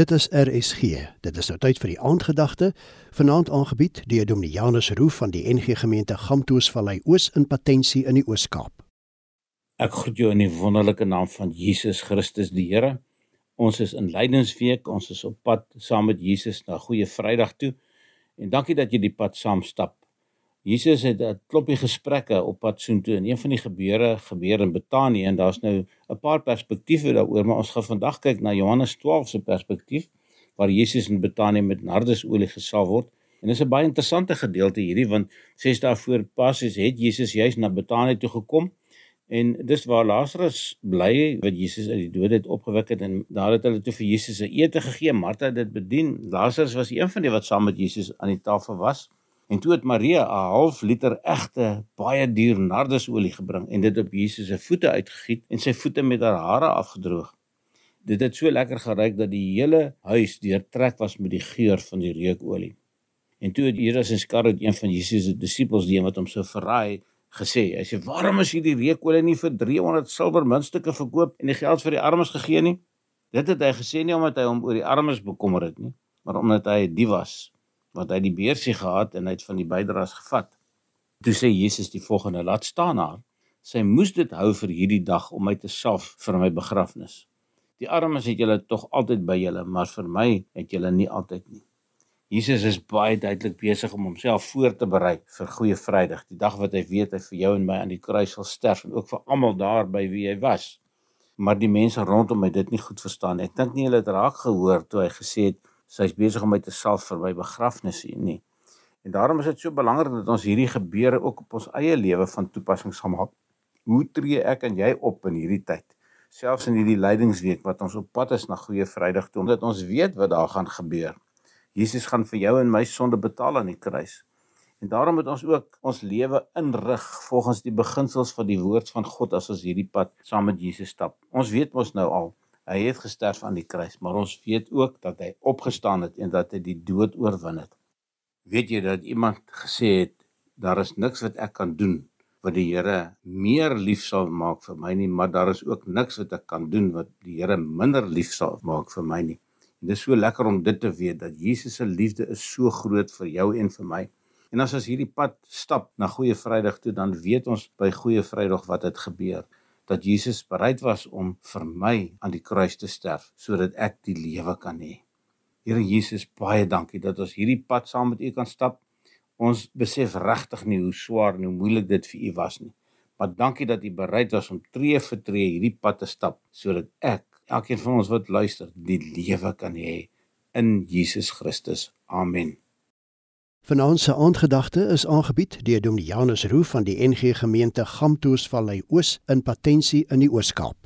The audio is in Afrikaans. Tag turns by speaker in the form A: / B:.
A: Dit is RSG. Dit is nou tyd vir die aandgedagte. Vanaand aangebied deur Dominee Janus Roo van die NG Gemeente Gamtoosvallei Oos in Patensie in die Oos-Kaap.
B: Ek groet jou in die wonderlike naam van Jesus Christus die Here. Ons is in Lydingsweek. Ons is op pad saam met Jesus na Goeie Vrydag toe. En dankie dat jy die pad saam stap. Jesus het 'n kloppie gesprekke op pad soontoe en een van die gebeure gebeur in Betanië en daar's nou 'n paar perspektiewe daaroor maar ons gaan vandag kyk na Johannes 12 se perspektief waar Jesus in Betanië met nardesolie gesalf word. En dis 'n baie interessante gedeelte hierdie want ses dae voor Passies het Jesus juis na Betanië toe gekom en dis waar Lazarus bly wat Jesus uit die dood het opgewek het en daar het hulle toe vir Jesus 'n ete gegee Martha het dit bedien? Lazarus was een van die wat saam met Jesus aan die tafel was En toe het Maria 'n half liter egte baie duur nardesolie gebring en dit op Jesus se voete uitgegiet en sy voete met haar hare afgedroog. Dit het so lekker geruik dat die hele huis deurtrek was met die geur van die reukolie. En toe het Judas Iskariot, een van Jesus se disippels, die een wat hom sou verraai, gesê: "Hy sê, waarom is hierdie reukolie nie vir 300 silwermuntstukke verkoop en die geld vir die armes gegee nie?" Dit het hy gesê nie omdat hy hom oor die armes bekommer het nie, maar omdat hy 'n dief was want hy het die beursie gehad en hy het van die bydraes gevat. Toe sê Jesus die volgende: "Laat staan haar. Sy moes dit hou vir hierdie dag om my te salf vir my begrafnis. Die armes het julle tog altyd by julle, maar vir my het julle nie altyd nie." Jesus is baie duidelik besig om homself voor te berei vir Goeie Vrydag, die dag wat hy weet hy vir jou en my aan die kruis sal sterf en ook vir almal daar by wie hy was. Maar die mense rondom my dit nie goed verstaan. Ek dink nie hulle het raak gehoor toe hy gesê het sy's besig om my te salf vir my begrafnis nie. En daarom is dit so belangrik dat ons hierdie gebeure ook op ons eie lewe van toepassing sal maak. Hoe tree ek en jy op in hierdie tyd? Selfs in hierdie lydingsweek wat ons op pad is na Goeie Vrydag toe, omdat ons weet wat daar gaan gebeur. Jesus gaan vir jou en my sonde betaal aan die kruis. En daarom moet ons ook ons lewe inrig volgens die beginsels van die woord van God as ons hierdie pad saam met Jesus stap. Ons weet mos nou al Hy het gesterf aan die kruis, maar ons weet ook dat hy opgestaan het en dat hy die dood oorwin het. Weet jy dat iemand gesê het daar is niks wat ek kan doen wat die Here meer lief sal maak vir my nie, maar daar is ook niks wat ek kan doen wat die Here minder lief sal maak vir my nie. En dit is so lekker om dit te weet dat Jesus se liefde is so groot vir jou en vir my. En as ons hierdie pad stap na Goeie Vrydag toe, dan weet ons by Goeie Vrydag wat het gebeur dat Jesus bereid was om vir my aan die kruis te sterf sodat ek die lewe kan hê. Here Jesus, baie dankie dat ons hierdie pad saam met U kan stap. Ons besef regtig nie hoe swaar en hoe moeilik dit vir U was nie. Maar dankie dat U bereid was om tree vir tree hierdie pad te stap sodat ek, elkeen van ons wat luister, die lewe kan hê in Jesus Christus. Amen.
A: Vanaand se aandgedagte is aangebied deur Dominee Janus Roo van die NG Gemeente Gamtoosvallei Oos in Patensie in die Oos-Kaap.